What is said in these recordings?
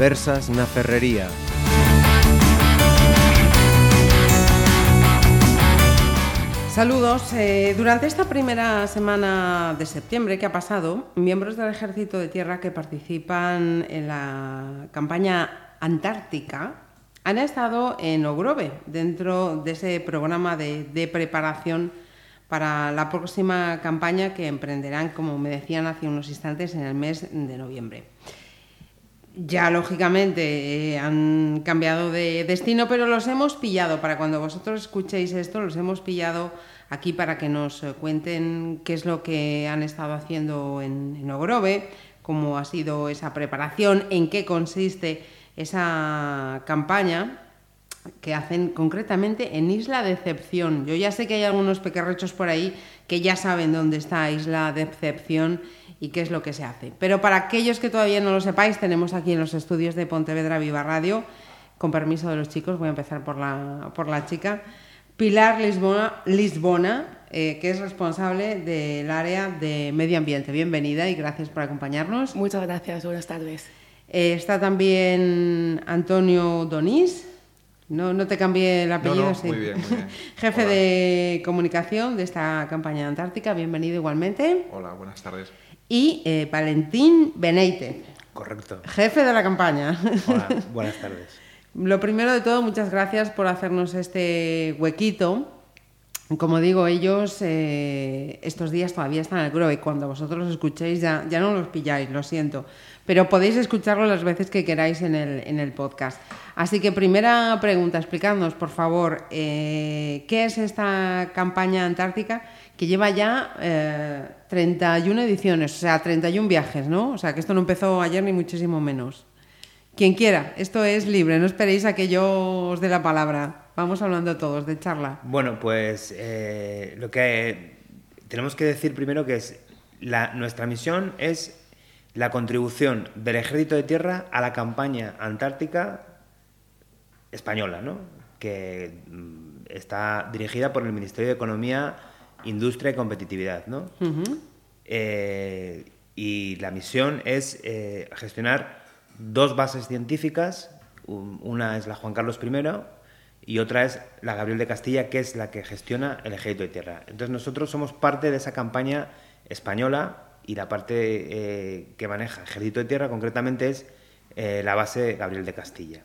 Conversas na Ferrería. Saludos. Eh, durante esta primera semana de septiembre que ha pasado, miembros del Ejército de Tierra que participan en la campaña antártica han estado en Ogrove, dentro de ese programa de preparación para la próxima campaña que emprenderán, como me decían hace unos instantes, en el mes de noviembre. Ya lógicamente eh, han cambiado de destino, pero los hemos pillado. Para cuando vosotros escuchéis esto, los hemos pillado aquí para que nos eh, cuenten qué es lo que han estado haciendo en, en Ogrove, cómo ha sido esa preparación, en qué consiste esa campaña que hacen concretamente en Isla Decepción. Yo ya sé que hay algunos pequerrechos por ahí que ya saben dónde está Isla Decepción y qué es lo que se hace. Pero para aquellos que todavía no lo sepáis, tenemos aquí en los estudios de Pontevedra Viva Radio, con permiso de los chicos, voy a empezar por la, por la chica, Pilar Lisbona, Lisbona eh, que es responsable del área de medio ambiente. Bienvenida y gracias por acompañarnos. Muchas gracias, buenas tardes. Eh, está también Antonio Donís. No, no te cambié el apellido, No, no, sí. muy bien, muy bien. Jefe Hola. de comunicación de esta campaña antártica. Bienvenido igualmente. Hola, buenas tardes. Y eh, Valentín Beneite, Correcto. jefe de la campaña. Hola, buenas tardes. Lo primero de todo, muchas gracias por hacernos este huequito. Como digo, ellos eh, estos días todavía están en el Grove. Cuando vosotros los escuchéis ya, ya no los pilláis, lo siento. Pero podéis escucharlo las veces que queráis en el, en el podcast. Así que primera pregunta, explicadnos, por favor, eh, ¿qué es esta campaña antártica que lleva ya eh, 31 ediciones, o sea, 31 viajes, ¿no? O sea, que esto no empezó ayer ni muchísimo menos. Quien quiera, esto es libre, no esperéis a que yo os dé la palabra. Vamos hablando todos de charla. Bueno, pues eh, lo que tenemos que decir primero que es nuestra misión es la contribución del Ejército de Tierra a la campaña antártica española, ¿no? que mm, está dirigida por el Ministerio de Economía, Industria y Competitividad. ¿no? Eh, y la misión es eh, gestionar dos bases científicas. Un- Una es la Juan Carlos I y otra es la Gabriel de Castilla, que es la que gestiona el Ejército de Tierra. Entonces nosotros somos parte de esa campaña española y la parte eh, que maneja Ejército de Tierra concretamente es eh, la base Gabriel de Castilla.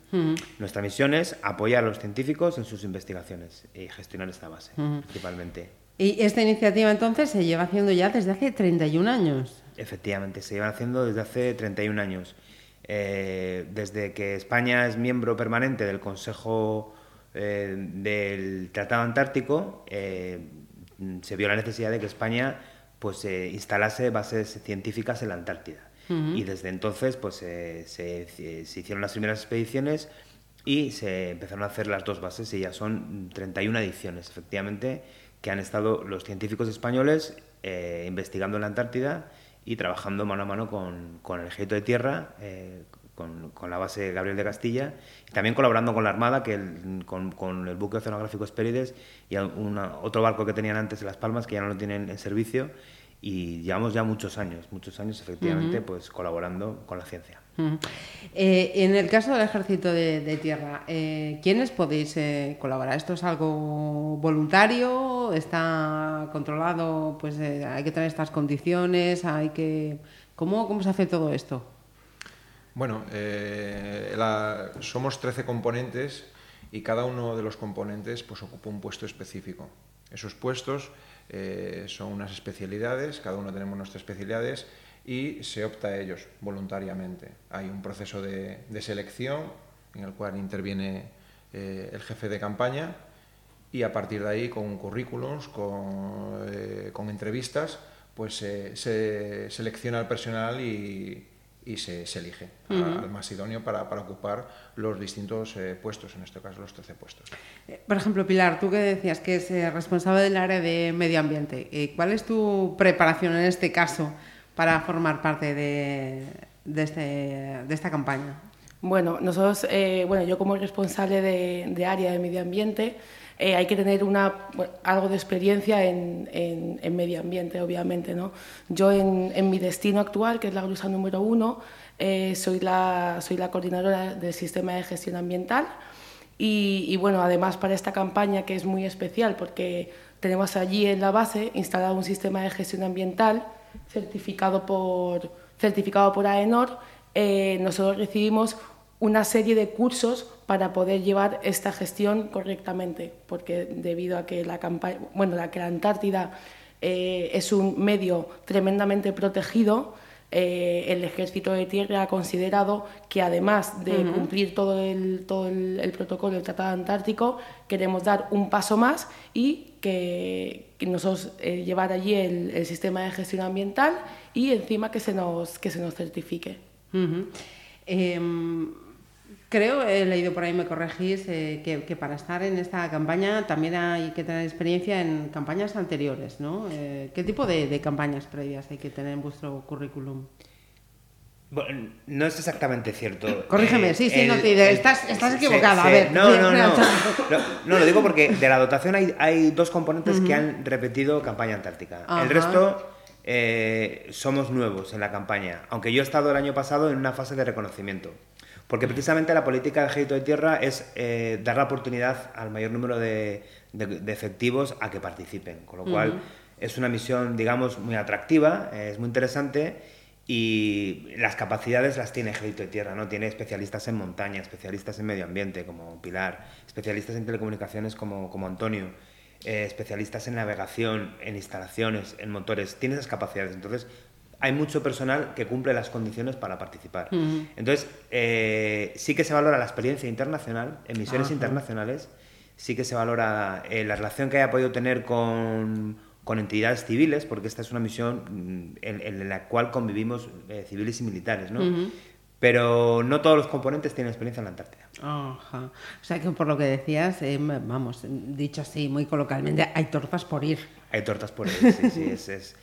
Nuestra misión es apoyar a los científicos en sus investigaciones y gestionar esta base principalmente. Y esta iniciativa entonces se lleva haciendo ya desde hace 31 años. Efectivamente, se llevan haciendo desde hace 31 años. Eh, desde que España es miembro permanente del Consejo eh, del Tratado Antártico, eh, se vio la necesidad de que España pues, eh, instalase bases científicas en la Antártida. Y desde entonces pues, eh, se, se hicieron las primeras expediciones y se empezaron a hacer las dos bases y ya son 31 ediciones, efectivamente, que han estado los científicos españoles eh, investigando en la Antártida y trabajando mano a mano con, con el Ejército de Tierra, eh, con, con la base Gabriel de Castilla, y también colaborando con la Armada, que el- con, con el buque oceanográfico Espérides y una- otro barco que tenían antes en Las Palmas, que ya no lo tienen en servicio, y llevamos ya muchos años, muchos años efectivamente, pues colaborando con la ciencia. Ujú. Eh, en el caso del Ejército de, de Tierra, eh, ¿quiénes podéis eh, colaborar? ¿Esto es algo voluntario? ¿Está controlado? Pues eh, hay que tener estas condiciones, hay que... ¿Cómo, cómo se hace todo esto? Bueno, eh, la- somos 13 componentes y cada uno de los componentes pues, ocupa un puesto específico. Esos puestos eh, son unas especialidades, cada uno tenemos nuestras especialidades y se opta a ellos voluntariamente. Hay un proceso de, selección en el cual interviene eh, el jefe de campaña y a partir de ahí con currículums, con, eh, con entrevistas, pues se selecciona el personal y, y se, se elige al más idóneo para, para ocupar los distintos eh, puestos, en este caso los 13 puestos. Eh, Por ejemplo, Pilar, tú que decías que es eh, responsable del área de medio ambiente, eh, ¿cuál es tu preparación en este caso para formar parte de, de, este, de esta campaña? Bueno, nosotros, eh, bueno, yo como responsable de, de área de medio ambiente, eh, hay que tener una, algo de experiencia en, medio ambiente, obviamente. Yo en, en mi destino actual, que es la grusa número uno, eh, soy, la, soy la coordinadora del sistema de gestión ambiental y, bueno, además para esta campaña que es muy especial porque tenemos allí en la base instalado un sistema de gestión ambiental certificado por, certificado por AENOR, eh, nosotros recibimos una serie de cursos para poder llevar esta gestión correctamente, porque debido a que la, campaña, bueno, la, que la Antártida eh, es un medio tremendamente protegido, eh, el Ejército de Tierra ha considerado que además de cumplir todo, el, todo el, protocolo del Tratado Antártico, queremos dar un paso más y que, nosotros eh, llevar allí el, sistema de gestión ambiental y encima que se nos, que se nos certifique. Creo, he leído por ahí, me corregís, eh, que, para estar en esta campaña también hay que tener experiencia en campañas anteriores, ¿no? Eh, ¿Qué tipo de, campañas previas hay que tener en vuestro currículum? Bueno, no es exactamente cierto. Corrígeme, sí, sí, no te, estás, estás equivocada. a ver, no, no, no, no, lo digo porque de la dotación hay, hay dos componentes que han repetido campaña antártica. El resto eh, somos nuevos en la campaña, aunque yo he estado el año pasado en una fase de reconocimiento. Porque precisamente la política de ejército de tierra es eh, dar la oportunidad al mayor número de, efectivos a que participen. Con lo cual es una misión, digamos, muy atractiva, es muy interesante y las capacidades las tiene ejército de tierra, ¿no? Tiene especialistas en montaña, especialistas en medio ambiente como Pilar, especialistas en telecomunicaciones como, como Antonio. Eh, especialistas en navegación, en instalaciones, en motores, tiene esas capacidades. Entonces, hay mucho personal que cumple las condiciones para participar. Entonces, eh, sí que se valora la experiencia internacional, en misiones internacionales, sí que se valora eh, la relación que haya podido tener con, entidades civiles, porque esta es una misión mm, en, la cual convivimos eh, civiles y militares, ¿no? Pero no todos los componentes tienen experiencia en la Antártida. Ajá. O sea que por lo que decías, vamos, dicho así muy coloquialmente, hay tortas por ir. Hay tortas por ir, sí, sí, es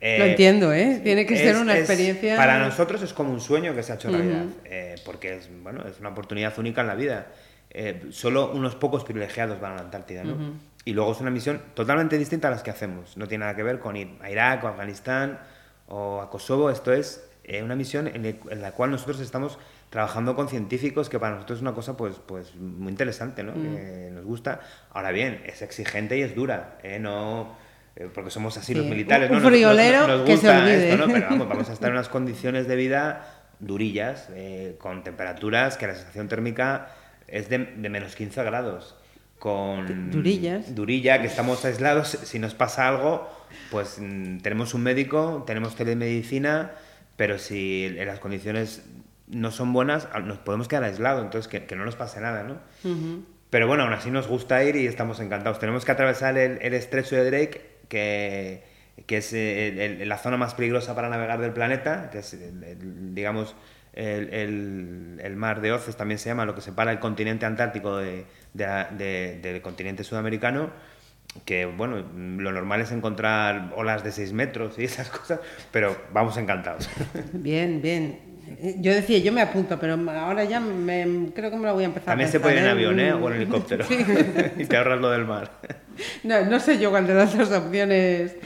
eh, Lo entiendo, ¿eh? Tiene que ser una experiencia. para nosotros es como un sueño que se ha hecho realidad, eh, porque es, bueno, es una oportunidad única en la vida. Eh, solo unos pocos privilegiados van a la Antártida, ¿no? Y luego es una misión totalmente distinta a las que hacemos. No tiene nada que ver con ir a Irak o a Afganistán o a Kosovo. Esto es una misión en, la cual nosotros estamos trabajando con científicos, que para nosotros es una cosa pues, pues muy interesante, ¿no? Que nos gusta. Ahora bien, es exigente y es dura, No eh, porque somos así los militares, un, friolero que se olvide. Pero vamos, a estar en unas condiciones de vida durillas, eh, con temperaturas que la sensación térmica es de, menos 15 grados. Con durillas. Durilla, que estamos aislados. Si nos pasa algo, pues mm, tenemos un médico, tenemos telemedicina, pero si las condiciones no son buenas, nos podemos quedar aislados, entonces que, no nos pase nada, ¿no? Pero bueno, aún así nos gusta ir y estamos encantados. Tenemos que atravesar el, el estrecho de Drake que, que es eh, la zona más peligrosa para navegar del planeta, que es, digamos, el, mar de Oces también se llama, lo que separa el continente antártico de, del continente sudamericano, que bueno, lo normal es encontrar olas de 6 metros y esas cosas, pero vamos encantados. Bien, bien. Yo decía, yo me apunto, pero ahora ya me, creo que me lo voy a empezar También se puede ir en avión, ¿eh? O en helicóptero. y te ahorras lo del mar. No, no sé yo cuál de las dos opciones.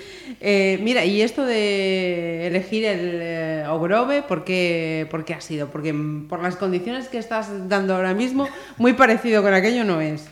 Eh, mira, y esto de elegir el eh, Ogrove, ¿por qué, ¿por qué ha sido? Porque por las condiciones que estás dando ahora mismo, muy parecido con aquello no es.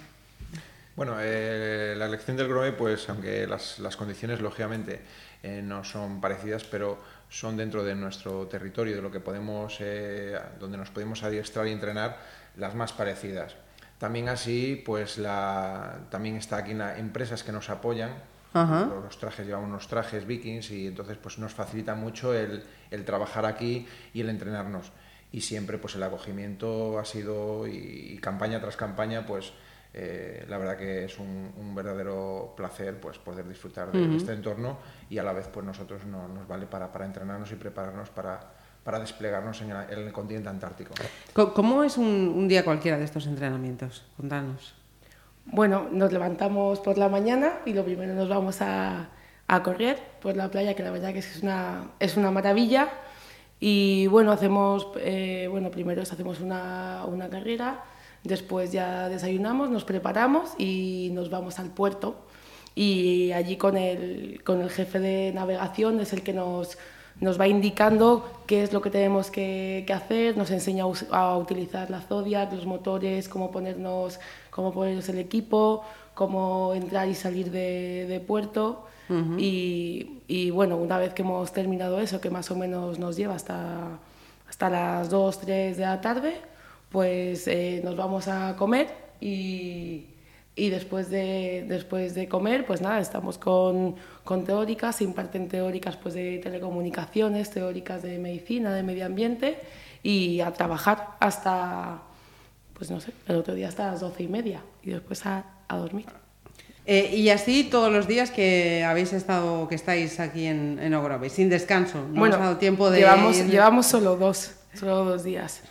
Bueno, eh, la elección del Grove, pues aunque las, las condiciones lógicamente no son parecidas, pero son dentro de nuestro territorio, de lo que podemos, eh, donde nos podemos adiestrar y entrenar, las más parecidas. También así, pues la, también está aquí en empresas que nos apoyan. Los trajes, llevamos unos trajes vikings y entonces pues nos facilita mucho el, el trabajar aquí y el entrenarnos. Y siempre pues el acogimiento ha sido, y campaña tras campaña, pues eh, la verdad que es un, verdadero placer pues poder disfrutar de este entorno y a la vez pues nosotros no, nos vale para, para entrenarnos y prepararnos para, para desplegarnos en el, continente antártico. ¿Cómo es un, día cualquiera de estos entrenamientos? Contanos. Bueno, nos levantamos por la mañana y lo primero nos vamos a, a correr por la playa, que la verdad que es una, es una maravilla. Y bueno, hacemos, eh, bueno, primero hacemos una, una carrera, Después ya desayunamos, nos preparamos y nos vamos al puerto. Y allí con el, con el jefe de navegación es el que nos, nos va indicando qué es lo que tenemos que, hacer, nos enseña a, utilizar la Zodiac, los motores, cómo ponernos, cómo ponernos el equipo, cómo entrar y salir de, puerto. y, bueno, una vez que hemos terminado eso, que más o menos nos lleva hasta, hasta las 2, 3 de la tarde, pues eh, nos vamos a comer y, y después de, después de comer, pues nada, estamos con, con teóricas, se imparten teóricas pues de telecomunicaciones, teóricas de medicina, de medio ambiente y a trabajar hasta, pues no sé, el otro día hasta las doce y media y después a, a dormir. Eh, y así todos los días que habéis estado, que estáis aquí en, en Ogrove, sin descanso. No bueno, dado tiempo de llevamos, llevamos solo dos, solo dos días.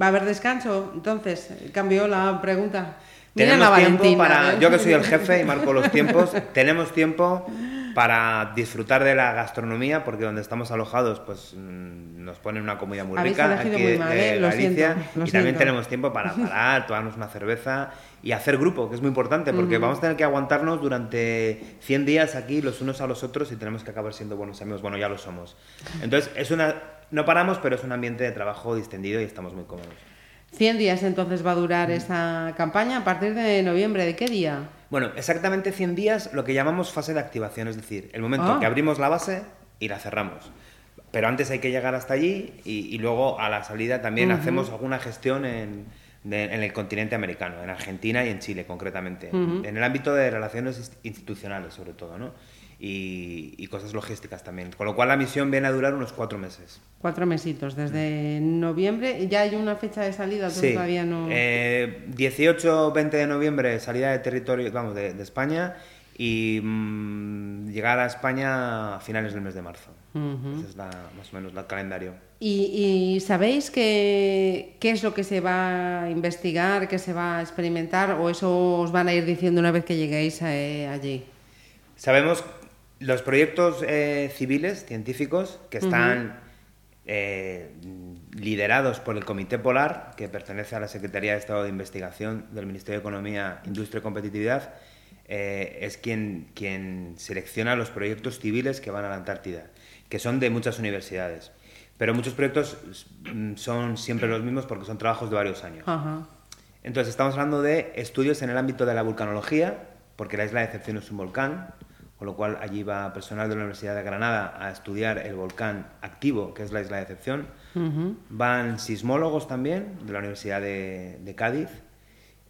¿Va a haber descanso? Entonces, cambió la pregunta. Tenemos tiempo para. ¿eh? Yo que soy el jefe y marco los tiempos, tenemos tiempo para disfrutar de la gastronomía, porque donde estamos alojados, pues mm, nos ponen una comida muy rica aquí muy mal, ¿eh? Galicia, y también tenemos tiempo para parar, tomarnos una cerveza y hacer grupo, que es muy importante, porque vamos a tener que aguantarnos durante 100 días aquí los unos a los otros y tenemos que acabar siendo buenos amigos. Bueno, ya lo somos. Entonces, es una no paramos, pero es un ambiente de trabajo distendido y estamos muy cómodos. 100 días entonces va a durar esa campaña a partir de noviembre. ¿De qué día? Bueno, exactamente 100 días, lo que llamamos fase de activación, es decir, el momento en que ah. abrimos la base y la cerramos. Pero antes hay que llegar hasta allí y, luego a la salida también hacemos alguna gestión en, en, el continente americano, en Argentina y en Chile concretamente, en el ámbito de relaciones institucionales sobre todo, ¿no? Y, cosas logísticas también. Con lo cual la misión viene a durar unos cuatro meses. Cuatro mesitos, desde noviembre. ¿Ya hay una fecha de salida? Sí, todavía no... Eh, 18-20 de noviembre salida de territorio, vamos, de, España y mm, llegar a España a finales del mes de marzo. Ese es la, más o menos el calendario. ¿Y, sabéis qué, qué, es lo que se va a investigar, qué se va a experimentar o eso os van a ir diciendo una vez que lleguéis eh, allí? Sabemos los proyectos eh, civiles, científicos, que están eh, liderados por el Comité Polar, que pertenece a la Secretaría de Estado de Investigación del Ministerio de Economía, Industria y Competitividad, eh, es quien, quien selecciona los proyectos civiles que van a la Antártida, que son de muchas universidades. Pero muchos proyectos mm, son siempre los mismos porque son trabajos de varios años. Entonces, estamos hablando de estudios en el ámbito de la vulcanología, porque la isla de Excepción es un volcán, con lo cual allí va personal de la Universidad de Granada a estudiar el volcán activo, que es la isla de excepción. Van sismólogos también de la Universidad de, Cádiz.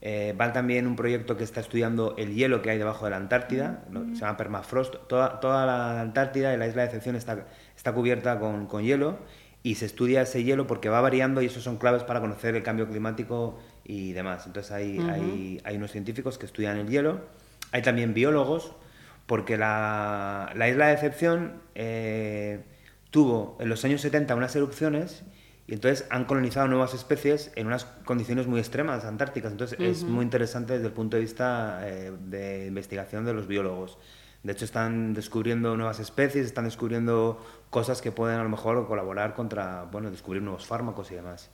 Eh, van también un proyecto que está estudiando el hielo que hay debajo de la Antártida, se llama permafrost. Toda, toda, la Antártida y la isla de excepción está, está cubierta con, con, hielo y se estudia ese hielo porque va variando y eso son claves para conocer el cambio climático y demás. Entonces hay, hay, hay unos científicos que estudian el hielo. Hay también biólogos porque la, isla de excepción eh, tuvo en los años 70 unas erupciones y entonces han colonizado nuevas especies en unas condiciones muy extremas, antárticas. Entonces es muy interesante desde el punto de vista eh, de investigación de los biólogos. De hecho, están descubriendo nuevas especies, están descubriendo cosas que pueden a lo mejor colaborar contra, bueno, descubrir nuevos fármacos y demás.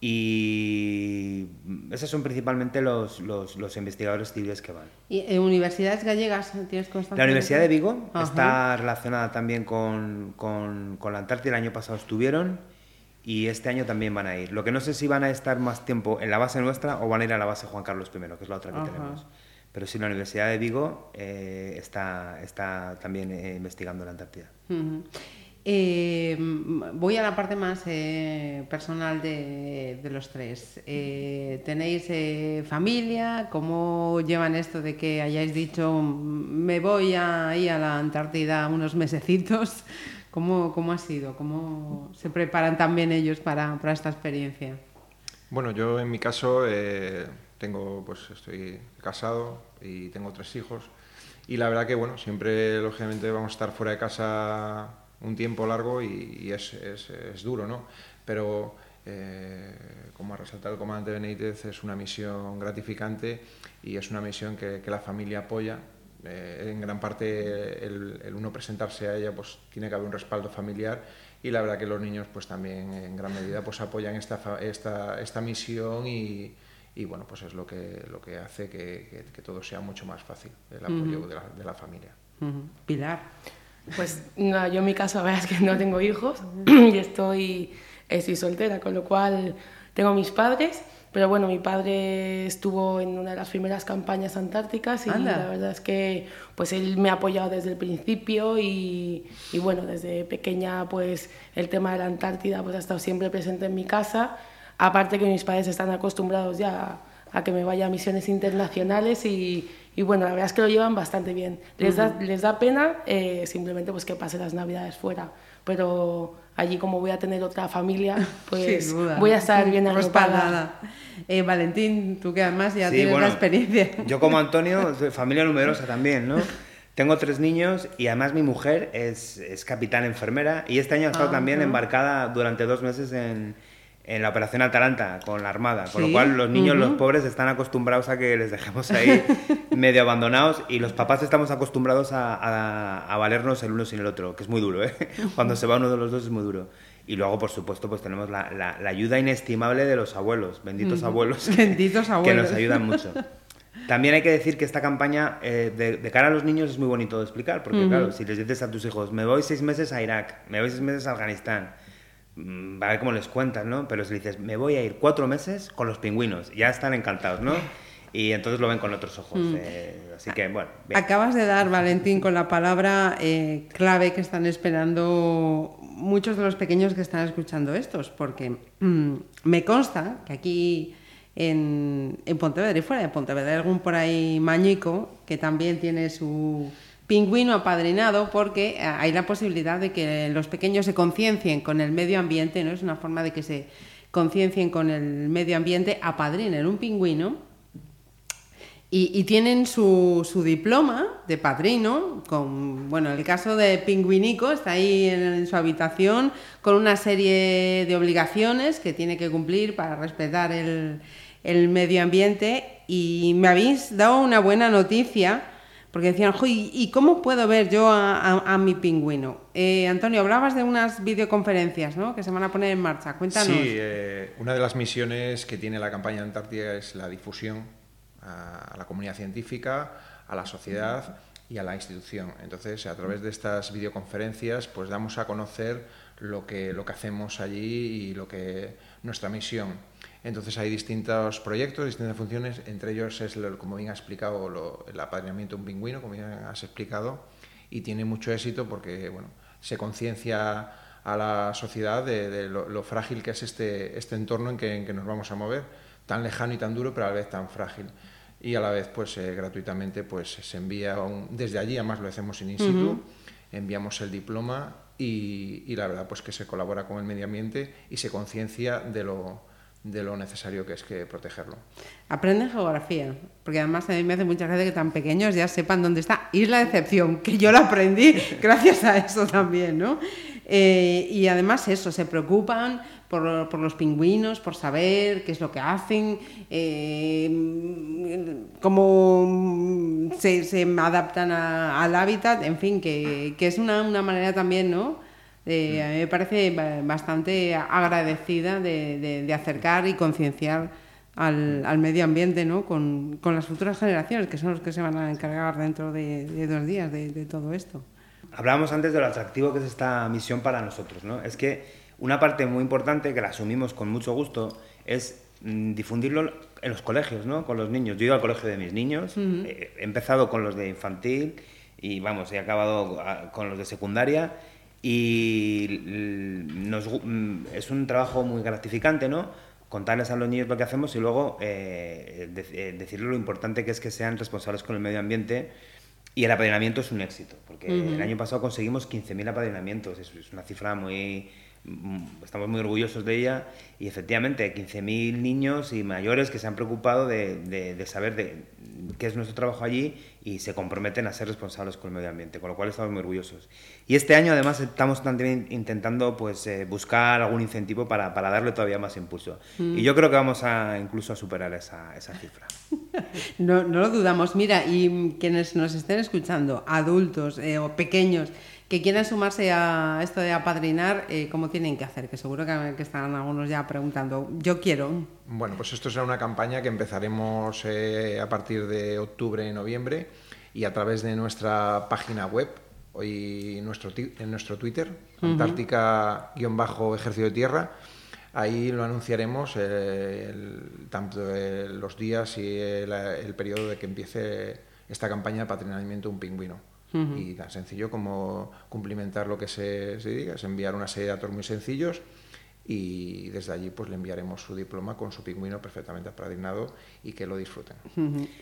Y esos son principalmente los, los, investigadores civiles que van. ¿Y en universidades gallegas tienes constancia? La Universidad de Vigo está relacionada también con, con, con la Antártida, el año pasado estuvieron y este año también van a ir. Lo que no sé si van a estar más tiempo en la base nuestra o van a ir a la base Juan Carlos I, que es la otra que tenemos. Pero sí, la Universidad de Vigo eh, está, está también eh, investigando la Antártida. Eh, voy a la parte más personal de, los tres. ¿Tenéis familia? ¿Cómo llevan esto de que hayáis dicho me voy ahí a la Antártida unos mesecitos? ¿Cómo, cómo ha sido? ¿Cómo se preparan también ellos para, para esta experiencia? Bueno, yo en mi caso tengo, pues estoy casado y tengo tres hijos. Y la verdad que, bueno, siempre, lógicamente, vamos a estar fuera de casa un tiempo largo y, es, es, duro, ¿no? Pero, eh, como ha resaltado el comandante Benítez, es una misión gratificante y es una misión que, la familia apoya. Eh, en gran parte, el, el, uno presentarse a ella, pues tiene que haber un respaldo familiar y la verdad que los niños, pues también en gran medida, pues apoyan esta, esta, esta misión y, y bueno, pues es lo que, lo que hace que, que, todo sea mucho más fácil, el apoyo de, la, de, la, familia. Pilar. Pues no, yo en mi caso, la verdad es que no tengo hijos y estoy, estoy soltera, con lo cual tengo mis padres. Pero bueno, mi padre estuvo en una de las primeras campañas antárticas y la verdad es que pues él me ha apoyado desde el principio y, y, bueno, desde pequeña pues el tema de la Antártida pues ha estado siempre presente en mi casa. Aparte que mis padres están acostumbrados ya a que me vaya a misiones internacionales y, y bueno, la verdad es que lo llevan bastante bien. Les, da, les da pena eh, simplemente pues que pase las navidades fuera, pero allí como voy a tener otra familia, pues voy a estar bien arropada. Eh, Valentín, tú que además ya tienes la experiencia. Yo como Antonio, familia numerosa también, ¿no? Tengo tres niños y además mi mujer es, es capitán enfermera y este año ha estado ah, también embarcada durante dos meses en, en la operación Atalanta con la Armada, con lo cual los niños, los pobres, están acostumbrados a que les dejemos ahí medio abandonados y los papás estamos acostumbrados a, a, valernos el uno sin el otro, que es muy duro, ¿eh? Cuando se va uno de los dos es muy duro. Y luego, por supuesto, pues tenemos la, la, ayuda inestimable de los abuelos, benditos abuelos, benditos abuelos, que nos ayudan mucho. También hay que decir que esta campaña eh, de, cara a los niños es muy bonito de explicar, porque claro, si les dices a tus hijos, me voy seis meses a Irak, me voy seis meses a Afganistán, a ver cómo les cuentas, ¿no? Pero si dices, me voy a ir cuatro meses con los pingüinos, ya están encantados, ¿no? Y entonces lo ven con otros ojos. Mm. Eh, así que, bueno. Acabas de dar, Valentín, con la palabra eh, clave que están esperando muchos de los pequeños que están escuchando estos, porque mm, me consta que aquí en, en Pontevedra y fuera de Pontevedra hay algún por ahí mañico que también tiene su pingüino apadrinado porque eh, hay la posibilidad de que los pequeños se conciencien con el medio ambiente, ¿no? Es una forma de que se conciencien con el medio ambiente, apadrinen un pingüino y, tienen su, su, diploma de padrino, con, bueno, el caso de Pingüinico está ahí en, su habitación con una serie de obligaciones que tiene que cumplir para respetar el, el medio ambiente y me habéis dado una buena noticia porque decían, ¿y cómo puedo ver yo a, mi pingüino? Eh, Antonio, hablabas de unas videoconferencias ¿no? que se van a poner en marcha. Cuéntanos. Sí, eh, una de las misiones que tiene la campaña Antártida es la difusión a, la comunidad científica, a la sociedad y a la institución. Entonces, a través de estas videoconferencias, pues damos a conocer lo que, lo que hacemos allí y lo que nuestra misión. Entonces hay distintos proyectos, distintas funciones, entre ellos es, como bien ha explicado, el apadrinamiento de un pingüino, como bien has explicado, y tiene mucho éxito porque bueno, se conciencia a la sociedad de, lo, frágil que es este, este entorno en que, nos vamos a mover, tan lejano y tan duro, pero a la vez tan frágil. Y a la vez, pues eh, gratuitamente, pues se envía desde allí, además lo hacemos in situ, enviamos el diploma y, la verdad, pues que se colabora con el medio ambiente y se conciencia de lo de lo necesario que es que protegerlo. Aprenden geografía, porque además a mí me hace mucha gracia que tan pequeños ya sepan dónde está Isla de Excepción, que yo la aprendí gracias a eso también, ¿no? Eh, y además eso, se preocupan por, por, los pingüinos, por saber qué es lo que hacen, eh, cómo se, se adaptan al hábitat, en fin, que, que es una, una manera también, ¿no? Eh, a mí me parece bastante agradecida de, acercar y concienciar al, medio ambiente ¿no? Con, las futuras generaciones, que son los que se van a encargar dentro de, dos días de, todo esto. Hablábamos antes de lo atractivo que es esta misión para nosotros. ¿no? Es que una parte muy importante, que la asumimos con mucho gusto, es mm, difundirlo en los colegios, ¿no? con los niños. Yo he ido al colegio de mis niños, he empezado con los de infantil y vamos, he acabado ah, con los de secundaria y nos, mm, es un trabajo muy gratificante, ¿no? Contarles a los niños lo que hacemos y luego eh, eh, decirles lo importante que es que sean responsables con el medio ambiente. Y el apadrinamiento es un éxito, porque el año pasado conseguimos 15.000 apadrinamientos, es, es una cifra muy, Mm, estamos muy orgullosos de ella. Y efectivamente 15.000 niños y mayores que se han preocupado de, saber de qué es nuestro trabajo allí y se comprometen a ser responsables con el medio ambiente, con lo cual estamos muy orgullosos. Y este año además estamos también intentando pues, eh, buscar algún incentivo para, darle todavía más impulso. Y yo creo que vamos a incluso a superar esa, esa cifra. No, no, lo dudamos. Mira, y quienes nos estén escuchando, adultos eh, o pequeños, que quieran sumarse a esto de apadrinar, eh, ¿cómo tienen que hacer? Que seguro que, que, están algunos ya preguntando, yo quiero. Bueno, pues esto será una campaña que empezaremos eh, a partir de octubre y noviembre y a través de nuestra página web hoy nuestro, en nuestro Twitter, Antártica-Ejército de Tierra. Ahí lo anunciaremos eh, tanto los días y el, periodo de que empiece esta campaña de patrinamiento de un pingüino. Y tan sencillo como cumplimentar lo que se, se, diga, es enviar una serie de datos muy sencillos y desde allí pues le enviaremos su diploma con su pingüino perfectamente apadrinado y que lo disfruten.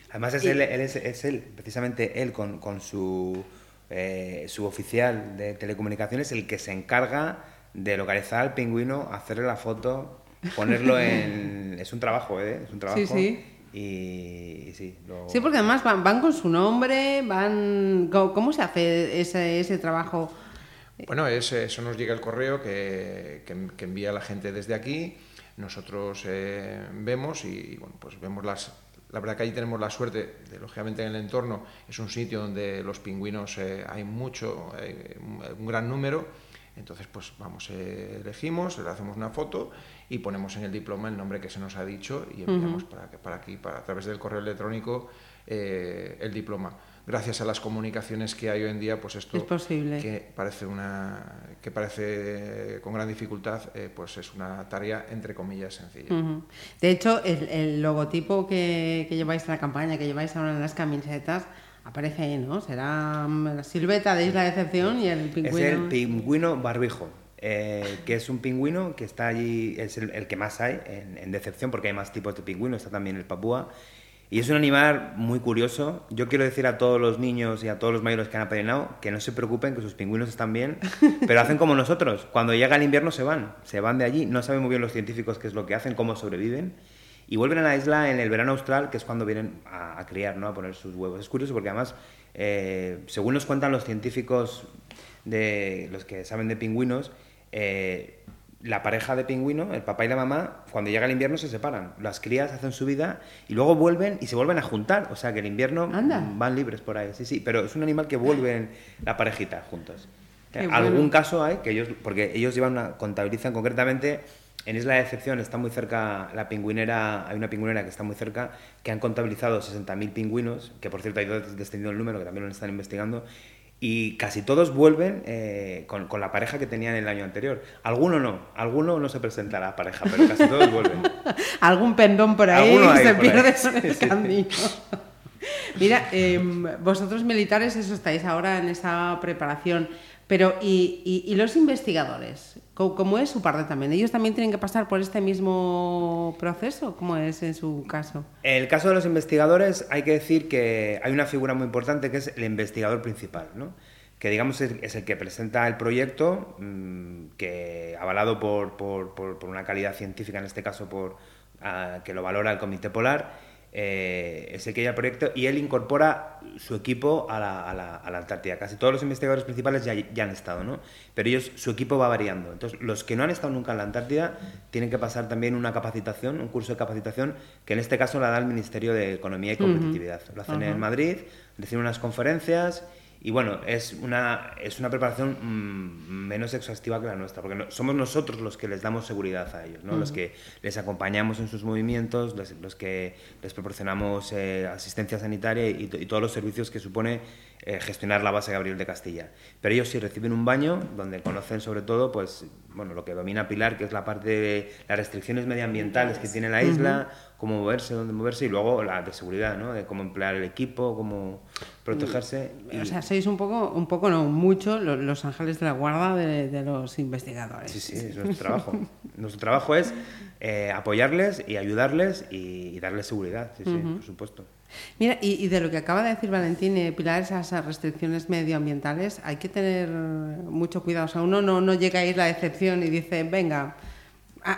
Además es, él, es, él, precisamente él con, con su, eh, su oficial de telecomunicaciones el que se encarga de localizar al pingüino, hacerle la foto, ponerlo en... es un trabajo, ¿eh? Es un trabajo. Sí, sí. Y, sí, sí, porque además van, van, con su nombre, van... ¿Cómo se hace ese, ese trabajo? Bueno, eso nos llega el correo que, envía la gente desde aquí. Nosotros eh, vemos y, bueno, pues vemos las. La verdad que ahí tenemos la suerte de, lógicamente, en el entorno es un sitio donde los pingüinos eh, hay mucho, un gran número. Entonces, pues vamos, eh, elegimos, le hacemos una foto y ponemos en el diploma el nombre que se nos ha dicho y enviamos para, para aquí, para, a través del correo electrónico, el diploma gracias a las comunicaciones que hay hoy en día, pues esto es posible. que parece una que parece con gran dificultad, eh, pues es una tarea entre comillas sencilla. De hecho, el, logotipo que, lleváis en la campaña, que lleváis ahora en las camisetas, aparece ahí, ¿no? Será mm, la silueta de Isla de Excepción y el pingüino. Es el pingüino barbijo. Eh, que es un pingüino que está allí, es el, que más hay en, en, Decepción, porque hay más tipos de pingüino, está también el papúa, y es un animal muy curioso. Yo quiero decir a todos los niños y a todos los mayores que han apadrinado que no se preocupen, que sus pingüinos están bien, pero hacen como nosotros. Cuando llega el invierno se van, se van de allí. No saben muy bien los científicos qué es lo que hacen, cómo sobreviven. Y vuelven a la isla en el verano austral, que es cuando vienen a, criar, ¿no? a poner sus huevos. Es curioso porque además, eh, según nos cuentan los científicos de los que saben de pingüinos, eh, la pareja de pingüino, el papá y la mamá, cuando llega el invierno se separan. Las crías hacen su vida y luego vuelven y se vuelven a juntar. O sea que el invierno van libres por ahí. Sí, sí, pero es un animal que vuelven la parejita juntos. Algún caso hay que ellos, porque ellos llevan una, contabilizan concretamente en Isla de Excepción está muy cerca la pingüinera, hay una pingüinera que está muy cerca, que han contabilizado 60.000 pingüinos, que por cierto hay dos descendido el número, que también lo están investigando, y casi todos vuelven eh, con, con, la pareja que tenían el año anterior. Alguno no, alguno no se presenta a la pareja, pero casi todos vuelven. Algún pendón por ahí se pierde en el camino. Mira, em, vosotros militares, eso estáis ahora en esa preparación. Pero, ¿y, los investigadores? ¿Cómo, es su parte también? ¿Ellos también tienen que pasar por este mismo proceso? ¿Cómo es en su caso? El caso de los investigadores hay que decir que hay una figura muy importante que es el investigador principal, ¿no? que digamos es, el que presenta el proyecto, mm, que avalado por, por, por, una calidad científica, en este caso por ah, que lo valora el Comité Polar, eh, es el que lleva el proyecto y él incorpora su equipo a la, a la, a la Antártida. Casi todos los investigadores principales ya, ya, han estado, ¿no? Pero ellos, su equipo va variando. Entonces, los que no han estado nunca en la Antártida tienen que pasar también una capacitación, un curso de capacitación, que en este caso la da el Ministerio de Economía y Competitividad. Lo hacen en Madrid, reciben unas conferencias y bueno, es una, es una preparación mm, menos exhaustiva que la nuestra, porque somos nosotros los que les damos seguridad a ellos, ¿no? los que les acompañamos en sus movimientos, los, que les proporcionamos eh, asistencia sanitaria y, y, todos los servicios que supone eh, gestionar la base Gabriel de Castilla. Pero ellos sí reciben un baño donde conocen sobre todo pues, bueno, lo que domina Pilar, que es la parte de las restricciones medioambientales que tiene la isla, cómo moverse, dónde moverse y luego la de seguridad, ¿no? de cómo emplear el equipo, cómo protegerse. O sea, sois un poco, un poco no, mucho los, ángeles de la guarda de, los investigadores. Sí, sí, es nuestro trabajo. nuestro trabajo es eh, apoyarles y ayudarles y, darles seguridad, sí, sí, por supuesto. Mira, y, de lo que acaba de decir Valentín, eh, Pilar, esas restricciones medioambientales, hay que tener mucho cuidado. O sea, uno no, no llega a ir la excepción y dice, venga,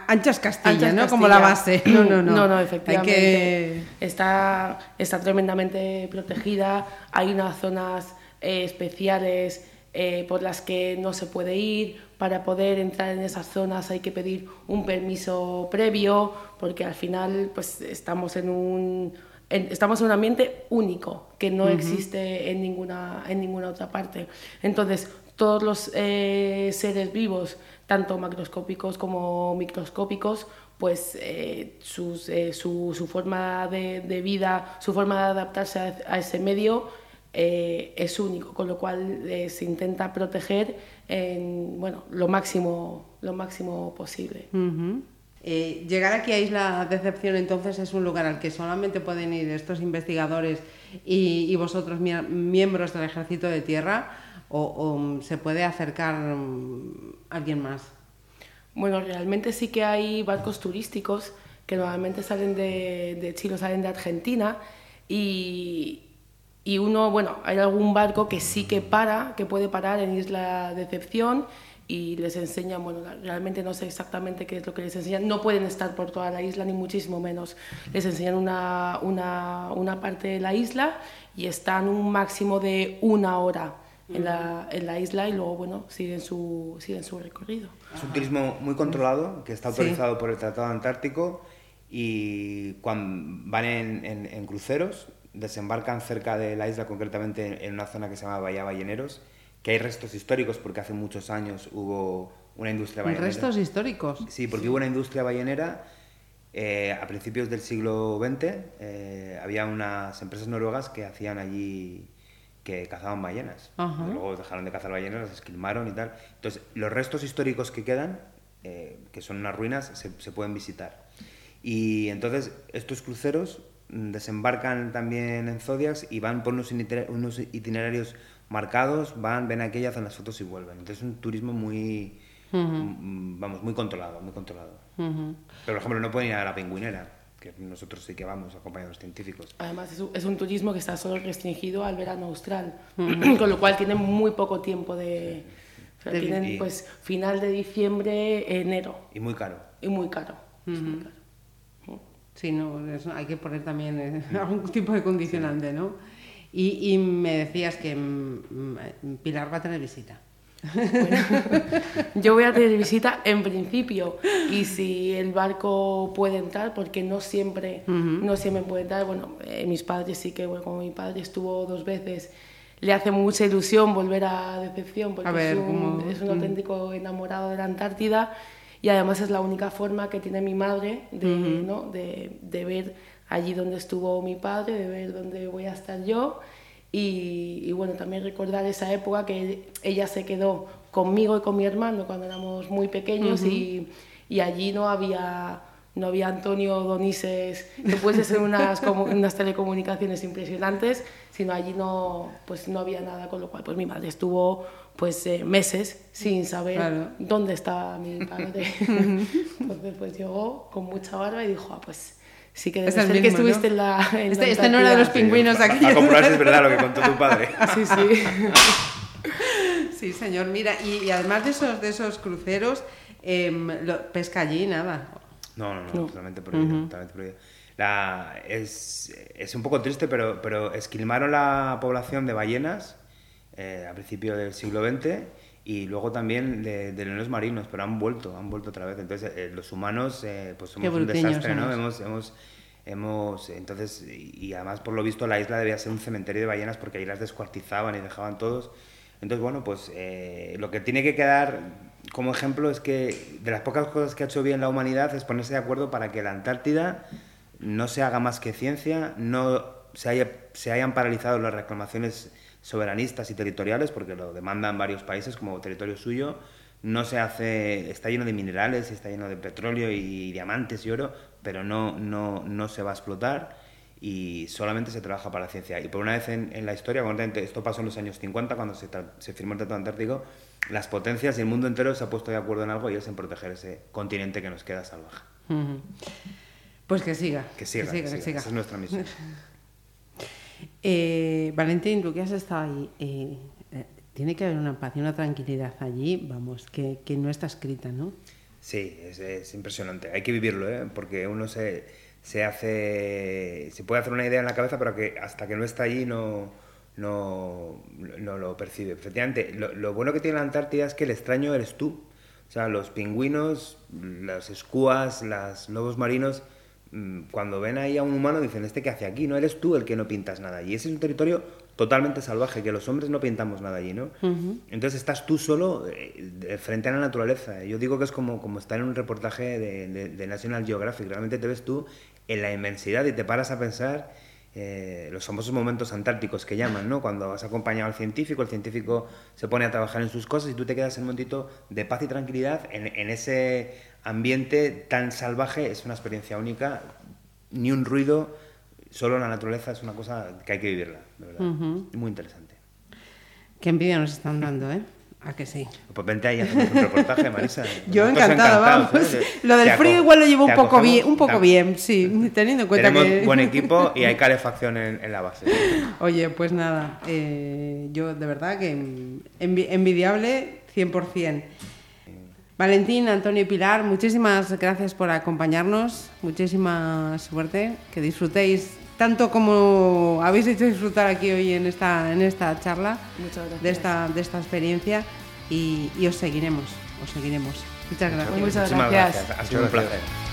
anchas Castilla, ¿no? Como la base. No, no, no. No, no, efectivamente. Está, está tremendamente protegida. Hay unas zonas eh, especiales eh, por las que no se puede ir. Para poder entrar en esas zonas hay que pedir un permiso previo, porque al final pues, estamos en un estamos en un ambiente único que no existe en ninguna, en ninguna otra parte. Entonces, todos los eh, seres vivos, tanto macroscópicos como microscópicos, pues eh, eh, su, su, forma de, vida, su forma de adaptarse a, ese medio eh, es único, con lo cual se intenta proteger en, bueno, lo, máximo, lo máximo posible. Eh, llegar aquí a Isla Decepción entonces es un lugar al que solamente pueden ir estos investigadores y, vosotros miembros del Ejército de Tierra o, se puede acercar mm, alguien más. Bueno, realmente sí que hay barcos turísticos que normalmente salen de, de Chile, salen de Argentina y, y uno, bueno, hay algún barco que sí que para, que puede parar en Isla Decepción y les enseñan, bueno, realmente no sé exactamente qué es lo que les enseñan, no pueden estar por toda la isla ni muchísimo menos, les enseñan una, una, una parte de la isla y están un máximo de una hora en la, en la isla y luego, bueno, siguen su, siguen su recorrido. Es un turismo muy controlado, que está autorizado por el Tratado Antártico y cuando van en, en, en cruceros desembarcan cerca de la isla, concretamente en una zona que se llama Bahía Balleneros, que hay restos históricos porque hace muchos años hubo una industria ballenera. ¿Restos históricos? Sí, porque hubo una industria ballenera eh, a principios del siglo XX. Eh, había unas empresas noruegas que hacían allí que cazaban ballenas. Luego dejaron de cazar ballenas, las esquilmaron y tal. Entonces, los restos históricos que quedan, eh, que son unas ruinas, se, se pueden visitar. Y entonces, estos cruceros desembarcan también en Zodiacs y van por unos, itinerarios marcados, van, ven aquellas, hacen las fotos y vuelven. Entonces es un turismo muy, mm, vamos, muy controlado, muy controlado. Pero por ejemplo no pueden ir a la pingüinera, que nosotros sí que vamos acompañados científicos. Además es un, turismo que está solo restringido al verano austral, con lo cual tienen muy poco tiempo de... tienen pues final de diciembre, enero. Y muy caro. Y muy caro. muy caro. Sí, no, hay que poner también eh, algún tipo de condicionante, ¿no? Y, y me decías que mm, mm, Pilar va a tener visita. yo voy a tener visita en principio y si el barco puede entrar, porque no siempre, no siempre puede entrar, bueno, eh, mis padres sí que, bueno, como mi padre estuvo dos veces, le hace mucha ilusión volver a Decepción porque es, un, es un mm. auténtico enamorado de la Antártida y además es la única forma que tiene mi madre de, ¿no? de, de, ver allí donde estuvo mi padre, de ver dónde voy a estar yo. Y, y, bueno, también recordar esa época que ella se quedó conmigo y con mi hermano cuando éramos muy pequeños y, y allí no había no había Antonio Donises, que puede ser unas, unas telecomunicaciones impresionantes, sino allí no, pues no había nada, con lo cual pues mi madre estuvo pues eh, meses sin saber dónde estaba mi padre. Entonces pues llegó con mucha barba y dijo, ah, pues sí que debe ser que estuviste en la... este, este no era de los pingüinos aquí. A comprobar si es verdad lo que contó tu padre. sí, sí. sí, señor. Mira, y, además de esos, de esos cruceros, em, pesca allí, nada. No, no, no, totalmente prohibido. Totalmente prohibido. La, es, es, un poco triste, pero, pero esquilmaron la población de ballenas eh, a principios del siglo XX y luego también de, leones marinos, pero han vuelto, han vuelto otra vez. Entonces, eh, los humanos, eh, pues somos un desastre, ¿no? Hemos, hemos, hemos, entonces, y, además, por lo visto, la isla debía ser un cementerio de ballenas porque ahí las descuartizaban y dejaban todos. Entonces, bueno, pues lo que tiene que quedar como ejemplo es que de las pocas cosas que ha hecho bien la humanidad es ponerse de acuerdo para que la Antártida no se haga más que ciencia, no se, haya, se hayan paralizado las reclamaciones soberanistas y territoriales, porque lo demandan varios países como territorio suyo, no se hace, está lleno de minerales, está lleno de petróleo y diamantes y oro, pero no, no, no se va a explotar y solamente se trabaja para la ciencia. Y por una vez en, la historia, esto pasó en los años 50 cuando se, se, firmó el Tratado Antártico, las potencias y el mundo entero se ha puesto de acuerdo en algo y es en proteger ese continente que nos queda salvaje. Pues que siga. Que siga, que siga. Esa es nuestra misión. Eh, Valentín, tú que has estado ahí, eh, eh, tiene que haber una paz y una tranquilidad allí, vamos, que, no está escrita, ¿no? Sí, es, es impresionante. Hay que vivirlo, ¿eh? porque uno se, se, hace, se puede hacer una idea en la cabeza, pero que hasta que no está allí no, no, lo percibe. Efectivamente, lo, lo, bueno que tiene la Antártida es que el extraño eres tú. O sea, los pingüinos, las escuas, los lobos marinos cuando ven ahí a un humano dicen, ¿este qué hace aquí? No eres tú el que no pintas nada allí. Ese es un territorio totalmente salvaje, que los hombres no pintamos nada allí, ¿no? Entonces estás tú solo eh, frente a la naturaleza. Yo digo que es como, como estar en un reportaje de, de, National Geographic. Realmente te ves tú en la inmensidad y te paras a pensar eh, los famosos momentos antárticos que llaman, ¿no? Cuando has acompañado al científico, el científico se pone a trabajar en sus cosas y tú te quedas en un momentito de paz y tranquilidad en, en ese ambiente tan salvaje, es una experiencia única, ni un ruido, solo la naturaleza es una cosa que hay que vivirla, de verdad. Muy interesante. Qué envidia nos están dando, ¿eh? ¿A que sí? Pues vente ahí a hacer un reportaje, Marisa. Yo encantada, vamos. ¿eh? Lo del frío igual lo llevo un poco bien, un poco bien, sí, teniendo en cuenta Tenemos que... buen equipo y hay calefacción en, en la base. Oye, pues nada, eh, yo de verdad que envi- envidiable 100%. Valentín, Antonio y Pilar, muchísimas gracias por acompañarnos, muchísima suerte, que disfrutéis tanto como habéis hecho disfrutar aquí hoy en esta, en esta charla Muchas gracias. de esta, de esta experiencia y, y os seguiremos, os seguiremos. Muchas gracias. Muchas Muchísimas gracias. gracias. Ha sido un gracias. placer.